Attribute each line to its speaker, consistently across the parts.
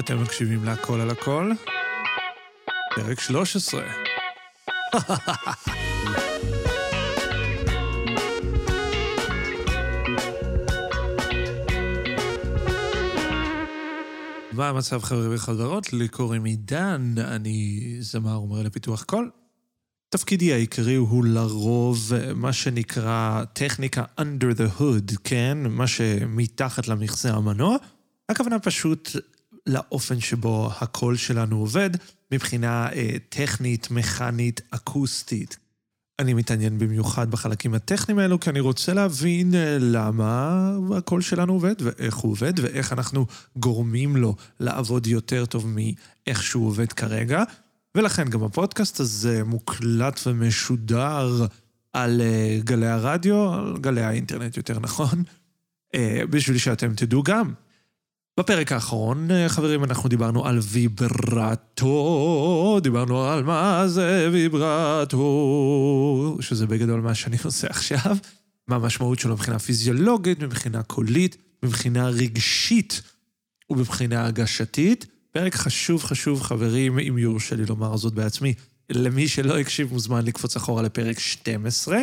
Speaker 1: אתם מקשיבים להכל על הכל? פרק 13. מה המצב חברים וחברות? לי קוראים עידן, אני זמר ומראה לפיתוח קול. תפקידי העיקרי הוא לרוב מה שנקרא טכניקה under the hood, כן? מה שמתחת למכסה המנוע. הכוונה פשוט לאופן שבו הקול שלנו עובד מבחינה אה, טכנית, מכנית, אקוסטית. אני מתעניין במיוחד בחלקים הטכניים האלו, כי אני רוצה להבין אה, למה הקול שלנו עובד, ואיך הוא עובד, ואיך אנחנו גורמים לו לעבוד יותר טוב מאיך שהוא עובד כרגע. ולכן גם הפודקאסט הזה מוקלט ומשודר על אה, גלי הרדיו, על גלי האינטרנט יותר נכון, אה, בשביל שאתם תדעו גם. בפרק האחרון, אה, חברים, אנחנו דיברנו על ויברטו, דיברנו על מה זה ויברטו, שזה בגדול מה שאני עושה עכשיו, מה המשמעות שלו מבחינה פיזיולוגית, מבחינה קולית, מבחינה רגשית ומבחינה הגשתית. פרק חשוב חשוב, חברים, אם יורשה לי לומר זאת בעצמי. למי שלא הקשיב מוזמן לקפוץ אחורה לפרק 12.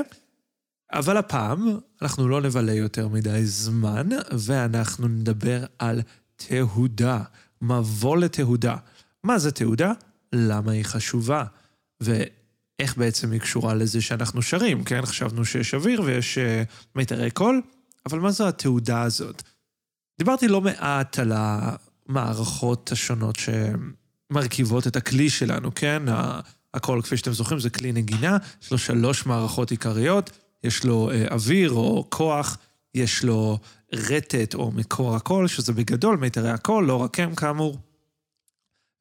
Speaker 1: אבל הפעם אנחנו לא נבלה יותר מדי זמן, ואנחנו נדבר על תהודה, מבוא לתהודה. מה זה תהודה? למה היא חשובה? ואיך בעצם היא קשורה לזה שאנחנו שרים, כן? חשבנו שיש אוויר ויש uh, מיתרי קול, אבל מה זו התהודה הזאת? דיברתי לא מעט על המערכות השונות שמרכיבות את הכלי שלנו, כן? הכל, כפי שאתם זוכרים, זה כלי נגינה, יש לו שלוש מערכות עיקריות, יש לו uh, אוויר או כוח, יש לו רטט או מקור הקול, שזה בגדול מיתרי הקול, לא רק הם כאמור.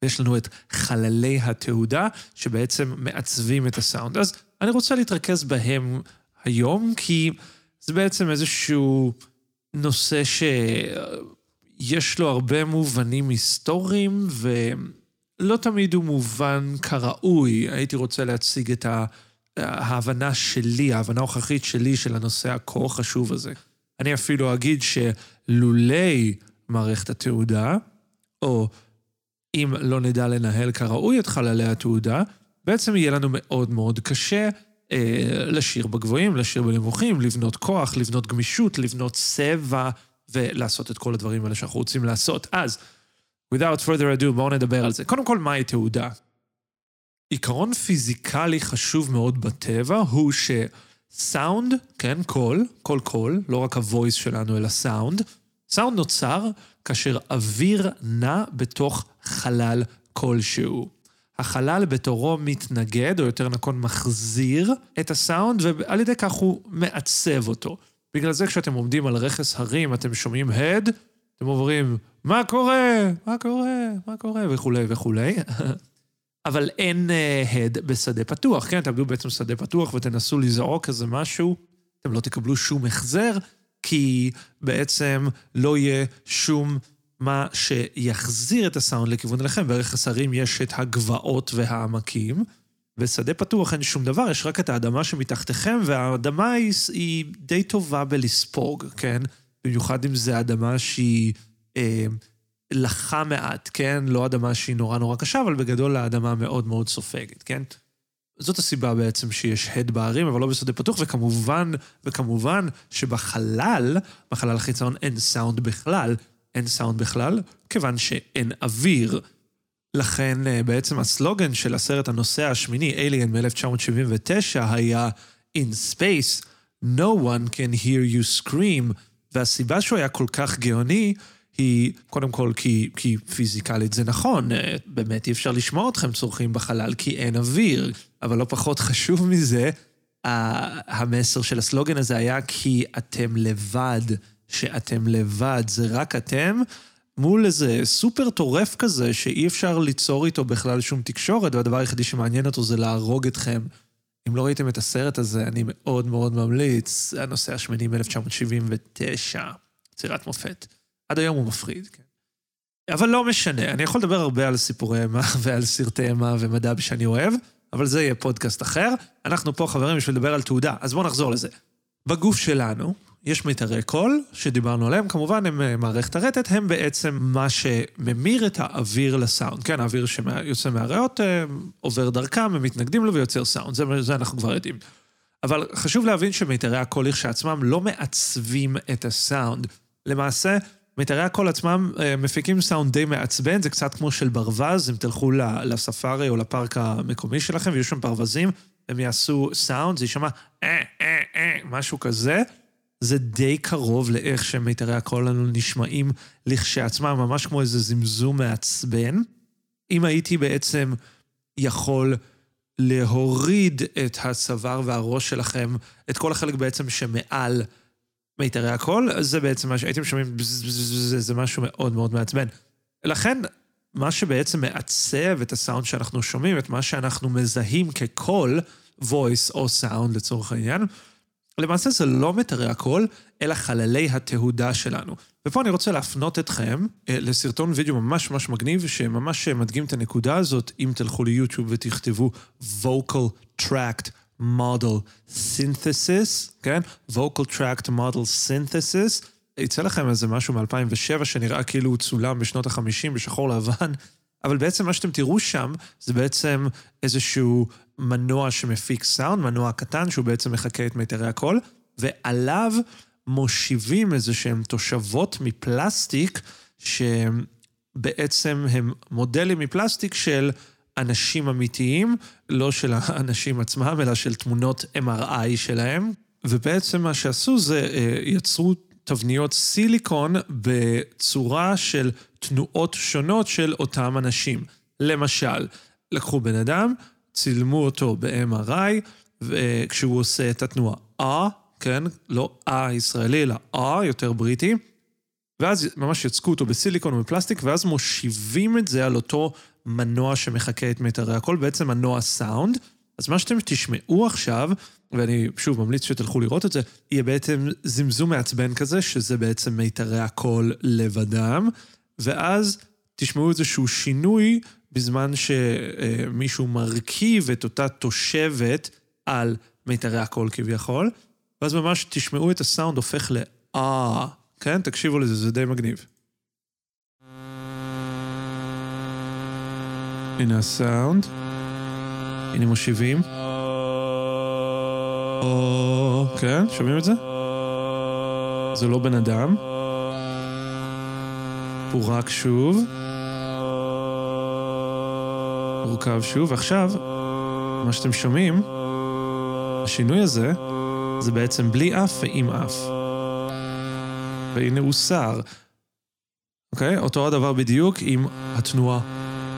Speaker 1: ויש לנו את חללי התעודה, שבעצם מעצבים את הסאונד. אז אני רוצה להתרכז בהם היום, כי זה בעצם איזשהו נושא שיש לו הרבה מובנים היסטוריים, ולא תמיד הוא מובן כראוי. הייתי רוצה להציג את ההבנה שלי, ההבנה ההוכחית שלי של הנושא הכה חשוב הזה. אני אפילו אגיד שלולי מערכת התעודה, או אם לא נדע לנהל כראוי את חללי התעודה, בעצם יהיה לנו מאוד מאוד קשה אה, לשיר בגבוהים, לשיר בנמוכים, לבנות כוח, לבנות גמישות, לבנות צבע, ולעשות את כל הדברים האלה שאנחנו רוצים לעשות. אז, without further ado, בואו נדבר על זה. קודם כל, מהי תעודה? עיקרון פיזיקלי חשוב מאוד בטבע הוא ש... סאונד, כן, קול, קול קול, לא רק ה voice שלנו, אלא סאונד. סאונד נוצר כאשר אוויר נע בתוך חלל כלשהו. החלל בתורו מתנגד, או יותר נכון מחזיר את הסאונד, ועל ידי כך הוא מעצב אותו. בגלל זה כשאתם עומדים על רכס הרים, אתם שומעים הד, אתם אומרים, מה קורה? מה קורה? מה קורה? וכולי וכולי. אבל אין הד uh, בשדה פתוח, כן? תעמדו בעצם שדה פתוח ותנסו לזעוק איזה משהו, אתם לא תקבלו שום החזר, כי בעצם לא יהיה שום מה שיחזיר את הסאונד לכיוון אליכם. בערך השרים יש את הגבעות והעמקים, בשדה פתוח אין שום דבר, יש רק את האדמה שמתחתיכם, והאדמה היא, היא די טובה בלספוג, כן? במיוחד אם זו אדמה שהיא... אה, לחה מעט, כן? לא אדמה שהיא נורא נורא קשה, אבל בגדול האדמה מאוד מאוד סופגת, כן? זאת הסיבה בעצם שיש הד בערים, אבל לא בשדה פתוח, וכמובן, וכמובן שבחלל, בחלל החיצון אין סאונד בכלל. אין סאונד בכלל, כיוון שאין אוויר. לכן אה, בעצם הסלוגן של הסרט הנוסע השמיני, Alien מ-1979, היה In space, no one can hear you scream, והסיבה שהוא היה כל כך גאוני, היא קודם כל כי, כי פיזיקלית זה נכון, אה, באמת אי אפשר לשמוע אתכם צורכים בחלל כי אין אוויר, אבל לא פחות חשוב מזה, המסר של הסלוגן הזה היה כי אתם לבד, שאתם לבד, זה רק אתם. מול איזה סופר טורף כזה שאי אפשר ליצור איתו בכלל שום תקשורת, והדבר היחידי שמעניין אותו זה להרוג אתכם. אם לא ראיתם את הסרט הזה, אני מאוד מאוד ממליץ, הנושא השמיני מ-1979, יצירת מופת. עד היום הוא מפחיד, כן. אבל לא משנה, אני יכול לדבר הרבה על סיפורי אימה ועל סרטי אימה ומדע שאני אוהב, אבל זה יהיה פודקאסט אחר. אנחנו פה, חברים, בשביל לדבר על תעודה, אז בואו נחזור לזה. בגוף שלנו יש מיתרי קול, שדיברנו עליהם, כמובן הם אה, מערכת הרטט, הם בעצם מה שממיר את האוויר לסאונד. כן, האוויר שיוצא מהריאות אה, עובר דרכם, הם מתנגדים לו ויוצר סאונד, זה, זה אנחנו כבר יודעים. אבל חשוב להבין שמיתרי הקול לכשעצמם לא מעצבים את הסאונד. למעשה, מיתרי הקול עצמם אה, מפיקים סאונד די מעצבן, זה קצת כמו של ברווז, אם תלכו לספארי או לפארק המקומי שלכם ויהיו שם ברווזים, הם יעשו סאונד, זה יישמע אה, אה, אה, משהו כזה. זה די קרוב לאיך שמיתרי הקול לנו נשמעים לכשעצמם, ממש כמו איזה זמזום מעצבן. אם הייתי בעצם יכול להוריד את הצוואר והראש שלכם, את כל החלק בעצם שמעל מיתרי הקול, זה בעצם מה שהייתם שומעים, זה משהו מאוד מאוד מעצבן. לכן, מה שבעצם מעצב את הסאונד שאנחנו שומעים, את מה שאנחנו מזהים כקול, voice או sound לצורך העניין, למעשה זה לא מיתרי הקול, אלא חללי התהודה שלנו. ופה אני רוצה להפנות אתכם אה, לסרטון וידאו ממש ממש מגניב, שממש מדגים את הנקודה הזאת, אם תלכו ליוטיוב ותכתבו vocal tract model synthesis, כן? vocal tract model synthesis. יצא לכם איזה משהו מ-2007 שנראה כאילו הוא צולם בשנות ה-50 בשחור לבן, אבל בעצם מה שאתם תראו שם זה בעצם איזשהו מנוע שמפיק סאונד, מנוע קטן שהוא בעצם מחקה את מיתרי הקול, ועליו מושיבים איזה שהם תושבות מפלסטיק, שבעצם הם מודלים מפלסטיק של אנשים אמיתיים, לא של האנשים עצמם, אלא של תמונות MRI שלהם. ובעצם מה שעשו זה אה, יצרו תבניות סיליקון בצורה של תנועות שונות של אותם אנשים. למשל, לקחו בן אדם, צילמו אותו ב-MRI, וכשהוא עושה את התנועה אה, כן, לא אה ישראלי, אלא אה, יותר בריטי, ואז ממש יצקו אותו בסיליקון ובפלסטיק, ואז מושיבים את זה על אותו מנוע שמחקה את מיתרי הקול, בעצם מנוע סאונד. אז מה שאתם תשמעו עכשיו, ואני שוב ממליץ שתלכו לראות את זה, יהיה בעצם זמזום מעצבן כזה, שזה בעצם מיתרי הקול לבדם, ואז תשמעו איזשהו שינוי בזמן שמישהו מרכיב את אותה תושבת על מיתרי הקול כביכול, ואז ממש תשמעו את הסאונד הופך לאה, כן? תקשיבו לזה, זה די מגניב. הנה הסאונד. הנה מושיבים. כן, שומעים את זה? זה לא בן אדם. פורק שוב. הורכב שוב, ועכשיו, מה שאתם שומעים, השינוי הזה, זה בעצם בלי אף ועם אף. והנה הוא שר. אוקיי? אותו הדבר בדיוק עם התנועה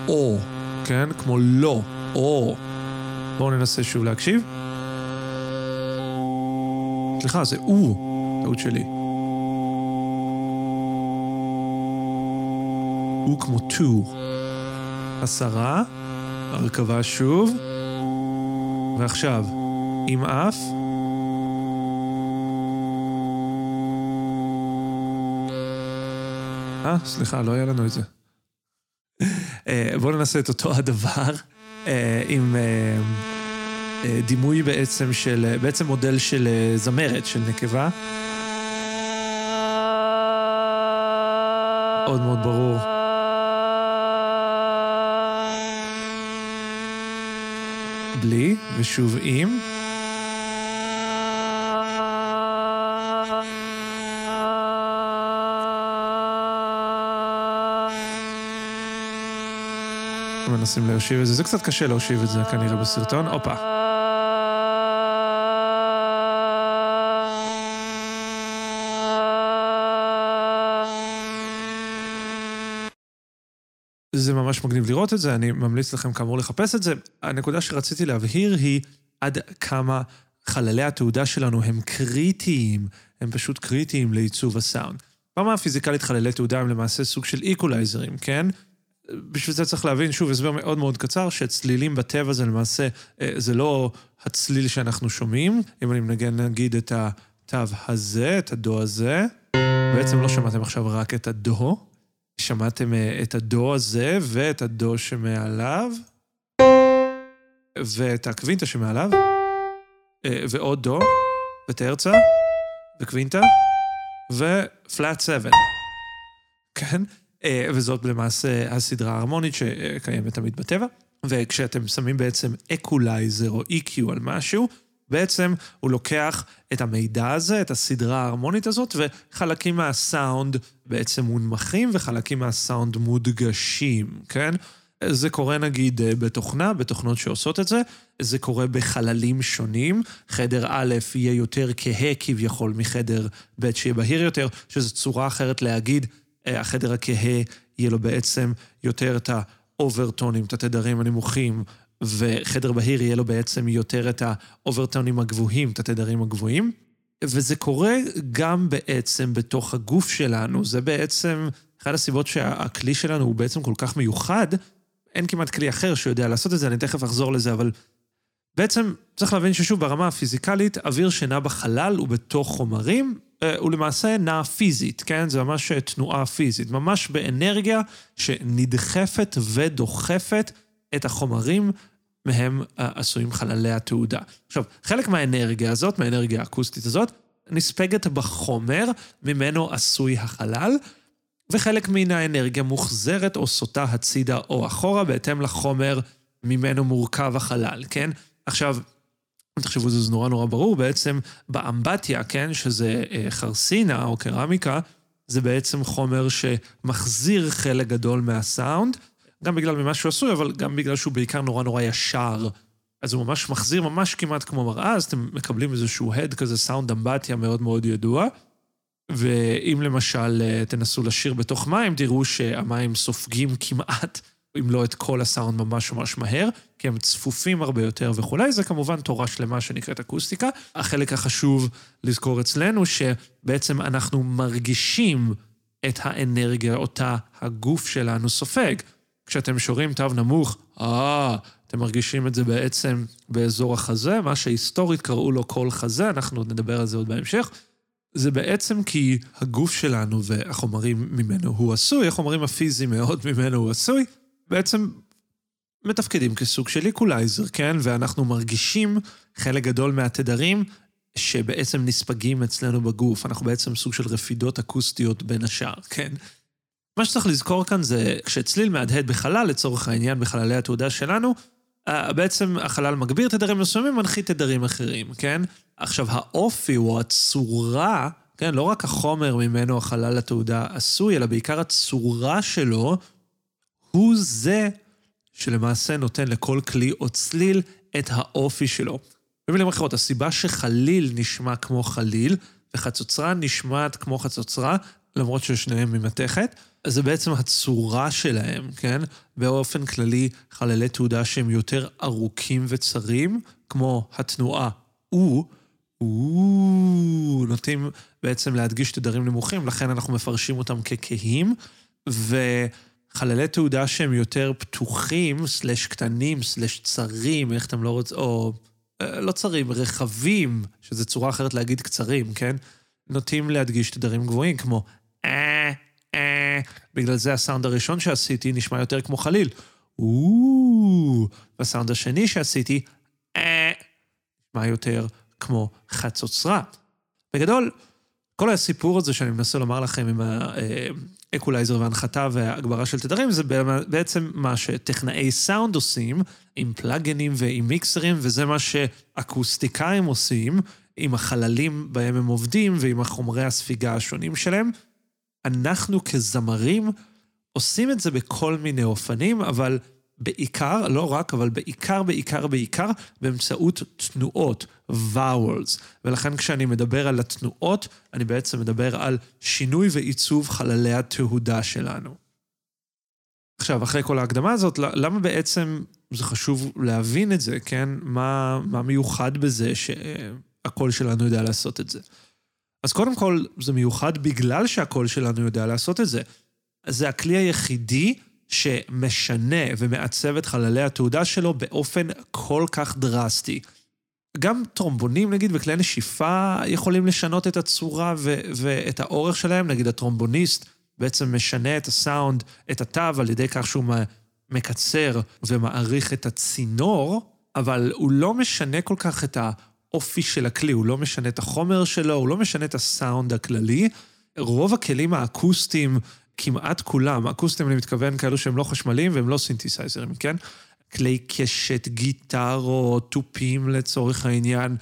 Speaker 1: או, כן? כמו לא, או. בואו ננסה שוב להקשיב. סליחה, זה או, טעות שלי. הוא כמו טו. עשרה. הרכבה שוב, ועכשיו, עם אף. אה, סליחה, לא היה לנו את זה. אה, בואו ננסה את אותו הדבר אה, עם אה, דימוי בעצם של, בעצם מודל של זמרת, של נקבה. מאוד מאוד ברור. בלי, ושוב עם. מנסים להושיב את זה, זה קצת קשה להושיב את זה כנראה בסרטון. הופה. זה ממש מגניב לראות את זה, אני ממליץ לכם כאמור לחפש את זה. הנקודה שרציתי להבהיר היא עד כמה חללי התעודה שלנו הם קריטיים, הם פשוט קריטיים לעיצוב הסאונד. ברמה הפיזיקלית חללי תעודה הם למעשה סוג של איקולייזרים, כן? בשביל זה צריך להבין, שוב, הסבר מאוד מאוד קצר, שצלילים בטבע זה למעשה, אה, זה לא הצליל שאנחנו שומעים. אם אני מנגן נגיד את התו הזה, את הדו הזה, בעצם לא שמעתם עכשיו רק את הדו, שמעתם אה, את הדו הזה ואת הדו שמעליו, ואת הקווינטה שמעליו, אה, ועוד דו, וטרצה, וקווינטה, ו flat 7. כן? אה, וזאת למעשה הסדרה ההרמונית שקיימת תמיד בטבע. וכשאתם שמים בעצם אקולייזר או EQ על משהו, בעצם הוא לוקח את המידע הזה, את הסדרה ההרמונית הזאת, וחלקים מהסאונד בעצם מונמכים וחלקים מהסאונד מודגשים, כן? זה קורה נגיד בתוכנה, בתוכנות שעושות את זה, זה קורה בחללים שונים. חדר א' יהיה יותר כהה כביכול מחדר ב' שיהיה בהיר יותר, שזו צורה אחרת להגיד, אה, החדר הכהה יהיה לו בעצם יותר את האוברטונים, את התדרים הנמוכים, וחדר בהיר יהיה לו בעצם יותר את האוברטונים הגבוהים, את התדרים הגבוהים. וזה קורה גם בעצם בתוך הגוף שלנו. זה בעצם אחת הסיבות שהכלי שלנו הוא בעצם כל כך מיוחד. אין כמעט כלי אחר שיודע לעשות את זה, אני תכף אחזור לזה, אבל בעצם צריך להבין ששוב, ברמה הפיזיקלית, אוויר שנע בחלל ובתוך חומרים, אה, הוא למעשה נע פיזית, כן? זה ממש תנועה פיזית, ממש באנרגיה שנדחפת ודוחפת את החומרים מהם אה, עשויים חללי התעודה. עכשיו, חלק מהאנרגיה הזאת, מהאנרגיה האקוסטית הזאת, נספגת בחומר ממנו עשוי החלל, וחלק מן האנרגיה מוחזרת או סוטה הצידה או אחורה בהתאם לחומר ממנו מורכב החלל, כן? עכשיו, תחשבו זה נורא נורא ברור, בעצם באמבטיה, כן, שזה אה, חרסינה או קרמיקה, זה בעצם חומר שמחזיר חלק גדול מהסאונד, גם בגלל ממה שהוא עשוי, אבל גם בגלל שהוא בעיקר נורא נורא ישר. אז הוא ממש מחזיר, ממש כמעט כמו מראה, אז אתם מקבלים איזשהו הד כזה, סאונד אמבטיה מאוד מאוד ידוע. ואם למשל אה, תנסו לשיר בתוך מים, תראו שהמים סופגים כמעט, אם לא את כל הסאונד ממש ממש מהר, כי הם צפופים הרבה יותר וכולי. זה כמובן תורה שלמה שנקראת אקוסטיקה. החלק החשוב לזכור אצלנו, שבעצם אנחנו מרגישים את האנרגיה אותה הגוף שלנו סופג. כשאתם שורים תו נמוך, אה, אתם מרגישים את זה בעצם באזור החזה, מה שהיסטורית קראו לו קול חזה, אנחנו עוד נדבר על זה עוד בהמשך. זה בעצם כי הגוף שלנו והחומרים ממנו הוא עשוי, החומרים הפיזיים מאוד ממנו הוא עשוי, בעצם מתפקדים כסוג של איקולייזר, כן? ואנחנו מרגישים חלק גדול מהתדרים שבעצם נספגים אצלנו בגוף. אנחנו בעצם סוג של רפידות אקוסטיות בין השאר, כן? מה שצריך לזכור כאן זה כשצליל מהדהד בחלל, לצורך העניין בחללי התעודה שלנו, אה, בעצם החלל מגביר תדרים מסוימים, מנחית תדרים אחרים, כן? עכשיו, האופי או הצורה, כן, לא רק החומר ממנו החלל התעודה עשוי, אלא בעיקר הצורה שלו, הוא זה שלמעשה נותן לכל כלי או צליל את האופי שלו. במילים אחרות, הסיבה שחליל נשמע כמו חליל, וחצוצרה נשמעת כמו חצוצרה, למרות ששניהם ממתכת, זה בעצם הצורה שלהם, כן? באופן כללי, חללי תעודה שהם יותר ארוכים וצרים, כמו התנועה או, או, נוטים בעצם להדגיש תדרים נמוכים, לכן אנחנו מפרשים אותם ככהים, וחללי תעודה שהם יותר פתוחים, סלש קטנים, סלש צרים, איך אתם לא רוצים, או אה, לא צרים, רחבים, שזו צורה אחרת להגיד קצרים, כן? נוטים להדגיש תדרים גבוהים, כמו אה, אה, בגלל זה הסאונד הראשון שעשיתי נשמע יותר כמו חליל. והסאונד השני שעשיתי, אה, נשמע יותר כמו חצוצרה. בגדול, כל הסיפור הזה שאני מנסה לומר לכם עם האקולייזר והנחתה והגברה של תדרים, זה בעצם מה שטכנאי סאונד עושים עם פלאגינים ועם מיקסרים, וזה מה שאקוסטיקאים עושים עם החללים בהם הם עובדים ועם החומרי הספיגה השונים שלהם. אנחנו כזמרים עושים את זה בכל מיני אופנים, אבל בעיקר, לא רק, אבל בעיקר, בעיקר, בעיקר, באמצעות תנועות, vowels. ולכן כשאני מדבר על התנועות, אני בעצם מדבר על שינוי ועיצוב חללי התהודה שלנו. עכשיו, אחרי כל ההקדמה הזאת, למה בעצם זה חשוב להבין את זה, כן? מה, מה מיוחד בזה שהקול שלנו יודע לעשות את זה? אז קודם כל, זה מיוחד בגלל שהקול שלנו יודע לעשות את זה. זה הכלי היחידי שמשנה ומעצב את חללי התהודה שלו באופן כל כך דרסטי. גם טרומבונים, נגיד, וכלי נשיפה יכולים לשנות את הצורה ו- ואת האורך שלהם. נגיד, הטרומבוניסט בעצם משנה את הסאונד, את התו, על ידי כך שהוא מקצר ומאריך את הצינור, אבל הוא לא משנה כל כך את. האופי של הכלי, הוא לא משנה את החומר שלו, הוא לא משנה את הסאונד הכללי. רוב הכלים האקוסטיים, כמעט כולם, אקוסטיים אני מתכוון כאלו שהם לא חשמליים והם לא סינתסייזרים, כן? כלי קשת, גיטרות, תופים לצורך העניין.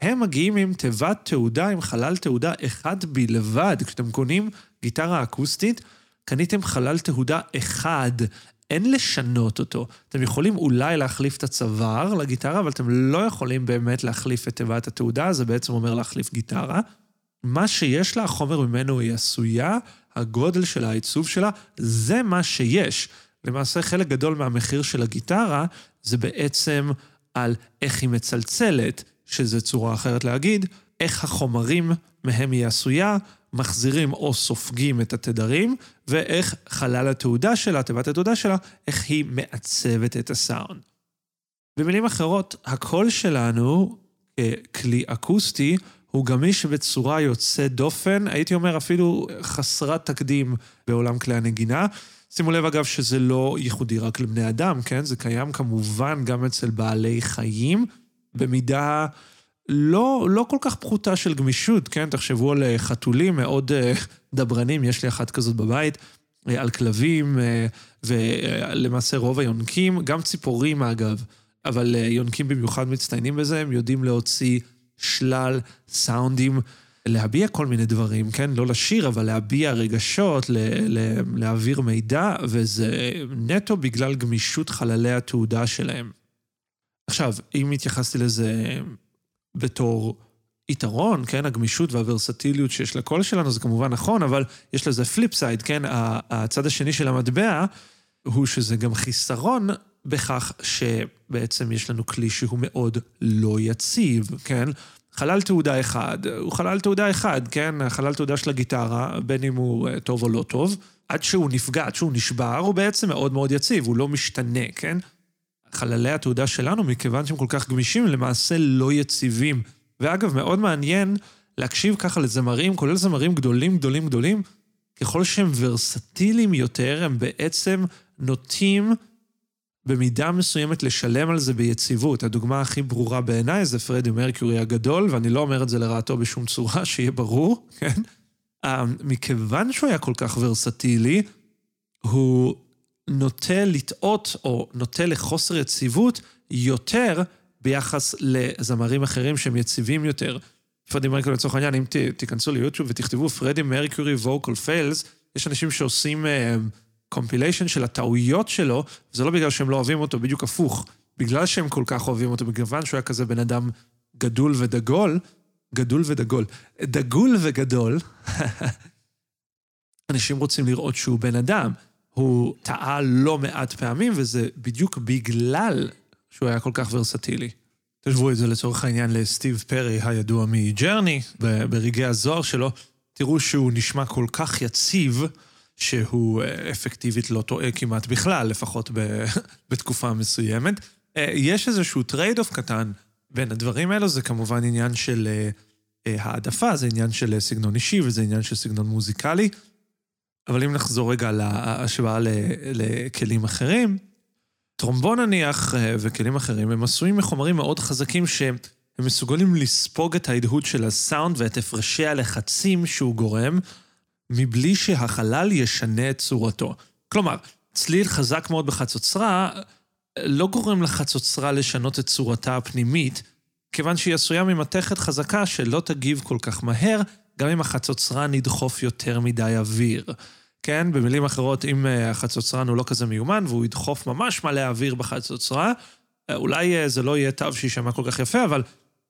Speaker 1: הם מגיעים עם תיבת תעודה, עם חלל תעודה אחד בלבד. כשאתם קונים גיטרה אקוסטית, קניתם חלל תעודה אחד. אין לשנות אותו. אתם יכולים אולי להחליף את הצוואר לגיטרה, אבל אתם לא יכולים באמת להחליף את תיבת התעודה, זה בעצם אומר להחליף גיטרה. מה שיש לה, החומר ממנו היא עשויה, הגודל שלה, העיצוב שלה, זה מה שיש. למעשה חלק גדול מהמחיר של הגיטרה זה בעצם על איך היא מצלצלת, שזו צורה אחרת להגיד, איך החומרים מהם היא עשויה, מחזירים או סופגים את התדרים, ואיך חלל התעודה שלה, תיבת התעודה שלה, איך היא מעצבת את הסאונד. במילים אחרות, הקול שלנו, ככלי אקוסטי, הוא גמיש בצורה יוצאת דופן, הייתי אומר אפילו חסרת תקדים בעולם כלי הנגינה. שימו לב אגב שזה לא ייחודי רק לבני אדם, כן? זה קיים כמובן גם אצל בעלי חיים, במידה לא, לא כל כך פחותה של גמישות, כן? תחשבו על אה, חתולים מאוד uh, דברנים, יש לי אחת כזאת בבית, uh, על כלבים, ולמעשה רוב היונקים, גם ציפורים אגב, אבל יונקים במיוחד מצטיינים בזה, הם יודעים להוציא שלל סאונדים, להביע כל מיני דברים, כן? לא לשיר, אבל להביע רגשות, ל- ל- להעביר מידע, וזה נטו בגלל גמישות חללי התהודה שלהם. עכשיו, אם התייחסתי לזה בתור יתרון, כן, הגמישות והוורסטיליות שיש לקול שלנו, זה כמובן נכון, אבל יש לזה flip side, כן, הצד השני של המטבע הוא שזה גם חיסרון בכך שבעצם יש לנו כלי שהוא מאוד לא יציב, כן? חלל תעודה אחד, הוא חלל תעודה אחד, כן? חלל תעודה של הגיטרה, בין אם הוא אה, טוב או לא טוב, עד שהוא נפגע, עד שהוא נשבר, הוא בעצם מאוד מאוד יציב, הוא לא משתנה, כן? חללי התעודה שלנו, מכיוון שהם כל כך גמישים, למעשה לא יציבים. ואגב, מאוד מעניין להקשיב ככה לזמרים, כולל זמרים גדולים, גדולים, גדולים, ככל שהם ורסטיליים יותר, הם בעצם נוטים במידה מסוימת לשלם על זה ביציבות. הדוגמה הכי ברורה בעיניי זה פרדי מרקיורי הגדול, ואני לא אומר את זה לרעתו בשום צורה, שיהיה ברור, כן? אה, מכיוון שהוא היה כל כך ורסטילי, הוא נוטה לטעות או נוטה לחוסר יציבות יותר ביחס לזמרים אחרים שהם יציבים יותר. פרדי מרקיורי לצורך העניין, אם תיכנסו ליוטיוב ותכתבו פרדי מרקיורי vocal fails, יש אנשים שעושים compilation של הטעויות שלו, וזה לא בגלל שהם לא אוהבים אותו, בדיוק הפוך. בגלל שהם כל כך אוהבים אותו, מכיוון שהוא היה כזה בן אדם גדול ודגול, גדול ודגול, דגול וגדול, אנשים רוצים לראות שהוא בן אדם. הוא טעה לא מעט פעמים, וזה בדיוק בגלל שהוא היה כל כך ורסטילי. תשוו את זה לצורך העניין לסטיב פרי, הידוע מג'רני, ברגעי הזוהר שלו, תראו שהוא נשמע כל כך יציב, שהוא אה, אפקטיבית לא טועה כמעט בכלל, לפחות ב, בתקופה מסוימת. אה, יש איזשהו trade off קטן בין הדברים האלו, זה כמובן עניין של אה, העדפה, זה עניין של סגנון אישי וזה עניין של סגנון מוזיקלי. אבל אם נחזור רגע להשוואה לכלים אחרים, טרומבון נניח וכלים אחרים הם עשויים מחומרים מאוד חזקים שהם מסוגלים לספוג את ההדהוד של הסאונד ואת הפרשי הלחצים שהוא גורם, מבלי שהחלל ישנה את צורתו. כלומר, צליל חזק מאוד בחצוצרה לא גורם לחצוצרה לשנות את צורתה הפנימית, כיוון שהיא עשויה ממתכת חזקה שלא תגיב כל כך מהר, גם אם החצוצרן ידחוף יותר מדי אוויר. כן, במילים אחרות, אם אה, החצוצרן הוא לא כזה מיומן והוא ידחוף ממש מלא אוויר בחצוצרה, אה, אולי אה, זה לא יהיה תו שיישמע כל כך יפה, אבל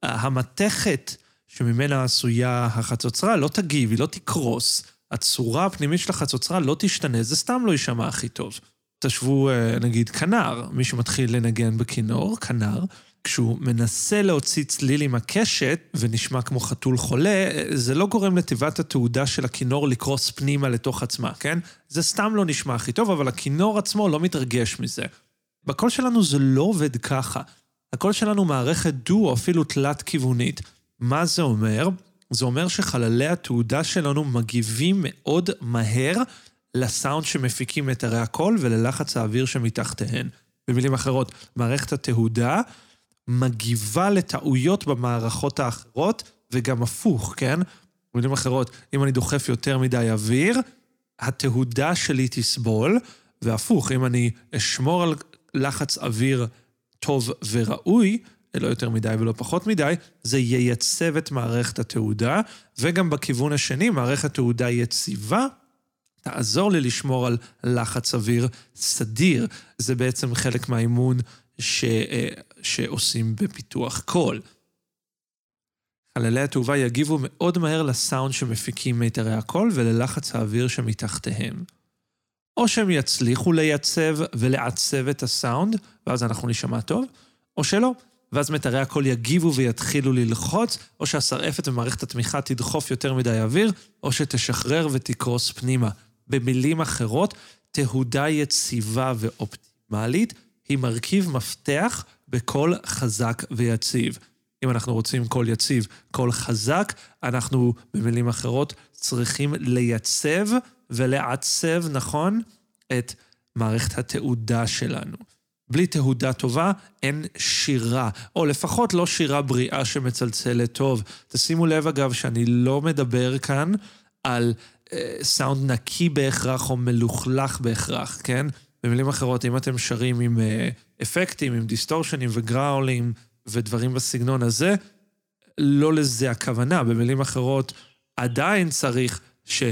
Speaker 1: המתכת שממנה עשויה החצוצרה לא תגיב, היא לא תקרוס. הצורה הפנימית של החצוצרה לא תשתנה, זה סתם לא יישמע הכי טוב. תשוו, נגיד, כנר, מי שמתחיל לנגן בכינור, כנר, כשהוא מנסה להוציא צליל עם הקשת ונשמע כמו חתול חולה, זה לא גורם לתיבת התעודה של הכינור לקרוס פנימה לתוך עצמה, כן? זה סתם לא נשמע הכי טוב, אבל הכינור עצמו לא מתרגש מזה. בקול שלנו זה לא עובד ככה. הקול שלנו מערכת דו או אפילו תלת-כיוונית. מה זה אומר? זה אומר שחללי התעודה שלנו מגיבים מאוד מהר לסאונד שמפיקים את הרי הקול וללחץ האוויר שמתחתיהן. במילים אחרות, מערכת התהודה מגיבה לטעויות במערכות האחרות, וגם הפוך, כן? במילים אחרות, אם אני דוחף יותר מדי אוויר, התהודה שלי תסבול, והפוך, אם אני אשמור על לחץ אוויר טוב וראוי, לא יותר מדי ולא פחות מדי, זה ייצב את מערכת התעודה, וגם בכיוון השני, מערכת תעודה יציבה, תעזור לי לשמור על לחץ אוויר סדיר. זה בעצם חלק מהאימון ש, אה, שעושים בפיתוח קול. חללי התעובה יגיבו מאוד מהר לסאונד שמפיקים מיתרי הקול וללחץ האוויר שמתחתיהם. או שהם יצליחו לייצב ולעצב את הסאונד, ואז אנחנו נשמע טוב, או שלא. ואז מיתרי הקול יגיבו ויתחילו ללחוץ, או שהסרעפת ומערכת התמיכה תדחוף יותר מדי אוויר, או שתשחרר ותקרוס פנימה. במילים אחרות, תהודה יציבה ואופטימלית היא מרכיב מפתח בקול חזק ויציב. אם אנחנו רוצים קול יציב, קול חזק, אנחנו, במילים אחרות, צריכים לייצב ולעצב, נכון, את מערכת התעודה שלנו. בלי תהודה טובה אין שירה, או לפחות לא שירה בריאה שמצלצלת טוב. תשימו לב, אגב, שאני לא מדבר כאן על אה, סאונד נקי בהכרח או מלוכלך בהכרח, כן? במילים אחרות, אם אתם שרים עם אה, אפקטים, עם דיסטורשנים וגראולים ודברים בסגנון הזה, לא לזה הכוונה. במילים אחרות, עדיין צריך ש...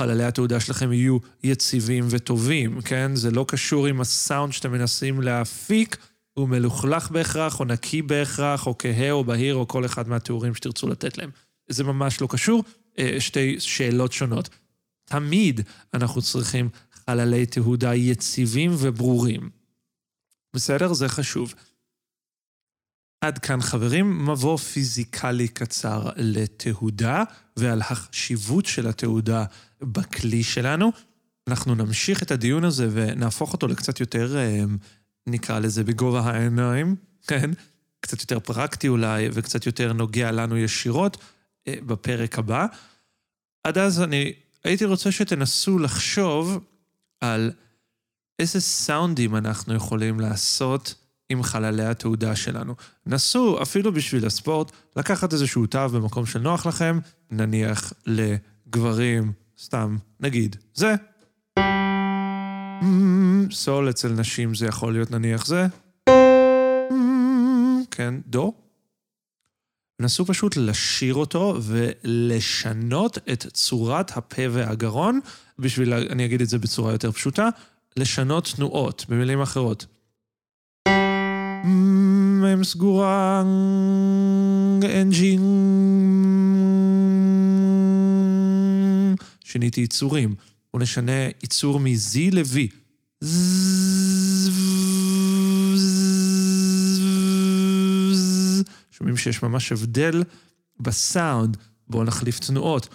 Speaker 1: חללי התעודה שלכם יהיו יציבים וטובים, כן? זה לא קשור עם הסאונד שאתם מנסים להפיק, הוא מלוכלך בהכרח, או נקי בהכרח, או כהה או בהיר, או כל אחד מהתיאורים שתרצו לתת להם. זה ממש לא קשור, אה, שתי שאלות שונות. תמיד אנחנו צריכים חללי תהודה יציבים וברורים. בסדר? זה חשוב. עד כאן חברים, מבוא פיזיקלי קצר לתהודה ועל החשיבות של התהודה בכלי שלנו. אנחנו נמשיך את הדיון הזה ונהפוך אותו לקצת יותר, אה, נקרא לזה, בגובה העיניים, כן? קצת יותר פרקטי אולי, וקצת יותר נוגע לנו ישירות אה, בפרק הבא. עד אז אני הייתי רוצה שתנסו לחשוב על איזה סאונדים אנחנו יכולים לעשות עם חללי התעודה שלנו. נסו, אפילו בשביל הספורט, לקחת איזשהו תו במקום שנוח לכם, נניח לגברים, סתם, נגיד, זה. סול אצל נשים זה יכול להיות נניח זה. כן, דו. נסו פשוט לשיר אותו ולשנות את צורת הפה והגרון, בשביל, אני אגיד את זה בצורה יותר פשוטה, לשנות תנועות, במילים אחרות. הם סגורה, אנג'ין. שיניתי יצורים. בואו נשנה יצור מ-Z ל-V. שומעים שיש ממש הבדל בסאונד. בואו נחליף תנועות.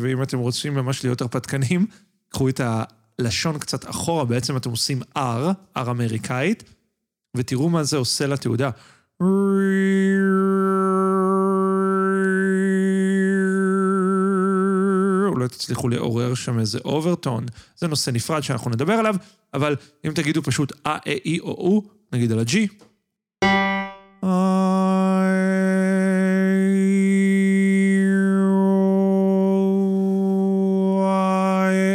Speaker 1: ואם אתם רוצים ממש להיות הרפתקנים, קחו את הלשון קצת אחורה, בעצם אתם עושים R, R אמריקאית, ותראו מה זה עושה לתעודה. אולי תצליחו לעורר שם איזה אוברטון. זה נושא נפרד שאנחנו נדבר עליו, אבל אם תגידו פשוט אה, אה, אי או או, נגיד על ה-G.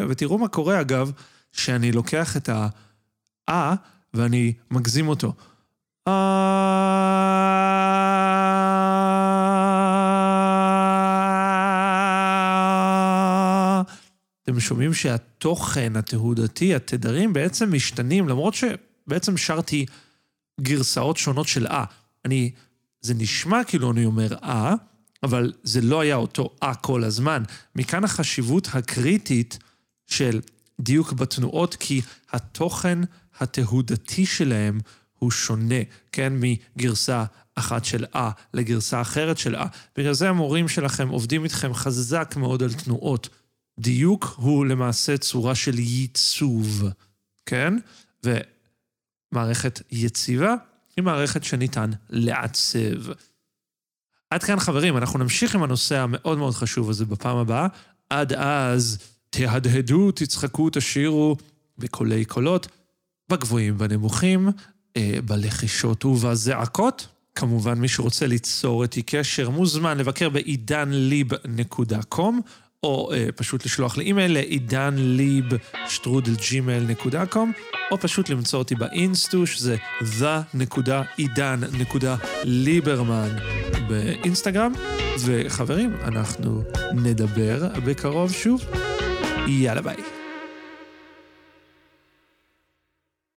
Speaker 1: ותראו מה קורה, אגב, שאני לוקח את ה-אה ואני מגזים אותו. אתם שומעים שהתוכן התהודתי, התדרים, בעצם משתנים, למרות שבעצם שרתי גרסאות שונות של אה. אני, זה נשמע כאילו אני אומר אה, אבל זה לא היה אותו אה כל הזמן. מכאן החשיבות הקריטית של דיוק בתנועות, כי התוכן התהודתי שלהם הוא שונה, כן, מגרסה אחת של אה לגרסה אחרת של אה. בגלל זה המורים שלכם עובדים איתכם חזק מאוד על תנועות. דיוק הוא למעשה צורה של ייצוב, כן? ומערכת יציבה היא מערכת שניתן לעצב. עד כאן חברים, אנחנו נמשיך עם הנושא המאוד מאוד חשוב הזה בפעם הבאה. עד אז... תהדהדו, תצחקו, תשירו בקולי קולות, בגבוהים ובנמוכים, אה, בלחישות ובזעקות. כמובן, מי שרוצה ליצור איתי קשר מוזמן לבקר בעידנליב.com, או אה, פשוט לשלוח לי אימייל לעידנליב.שטרודלג'ימייל.com, או פשוט למצוא אותי באינסטו, שזה the.עידן.ליברמן באינסטגרם. וחברים, אנחנו נדבר בקרוב שוב. יאללה ביי.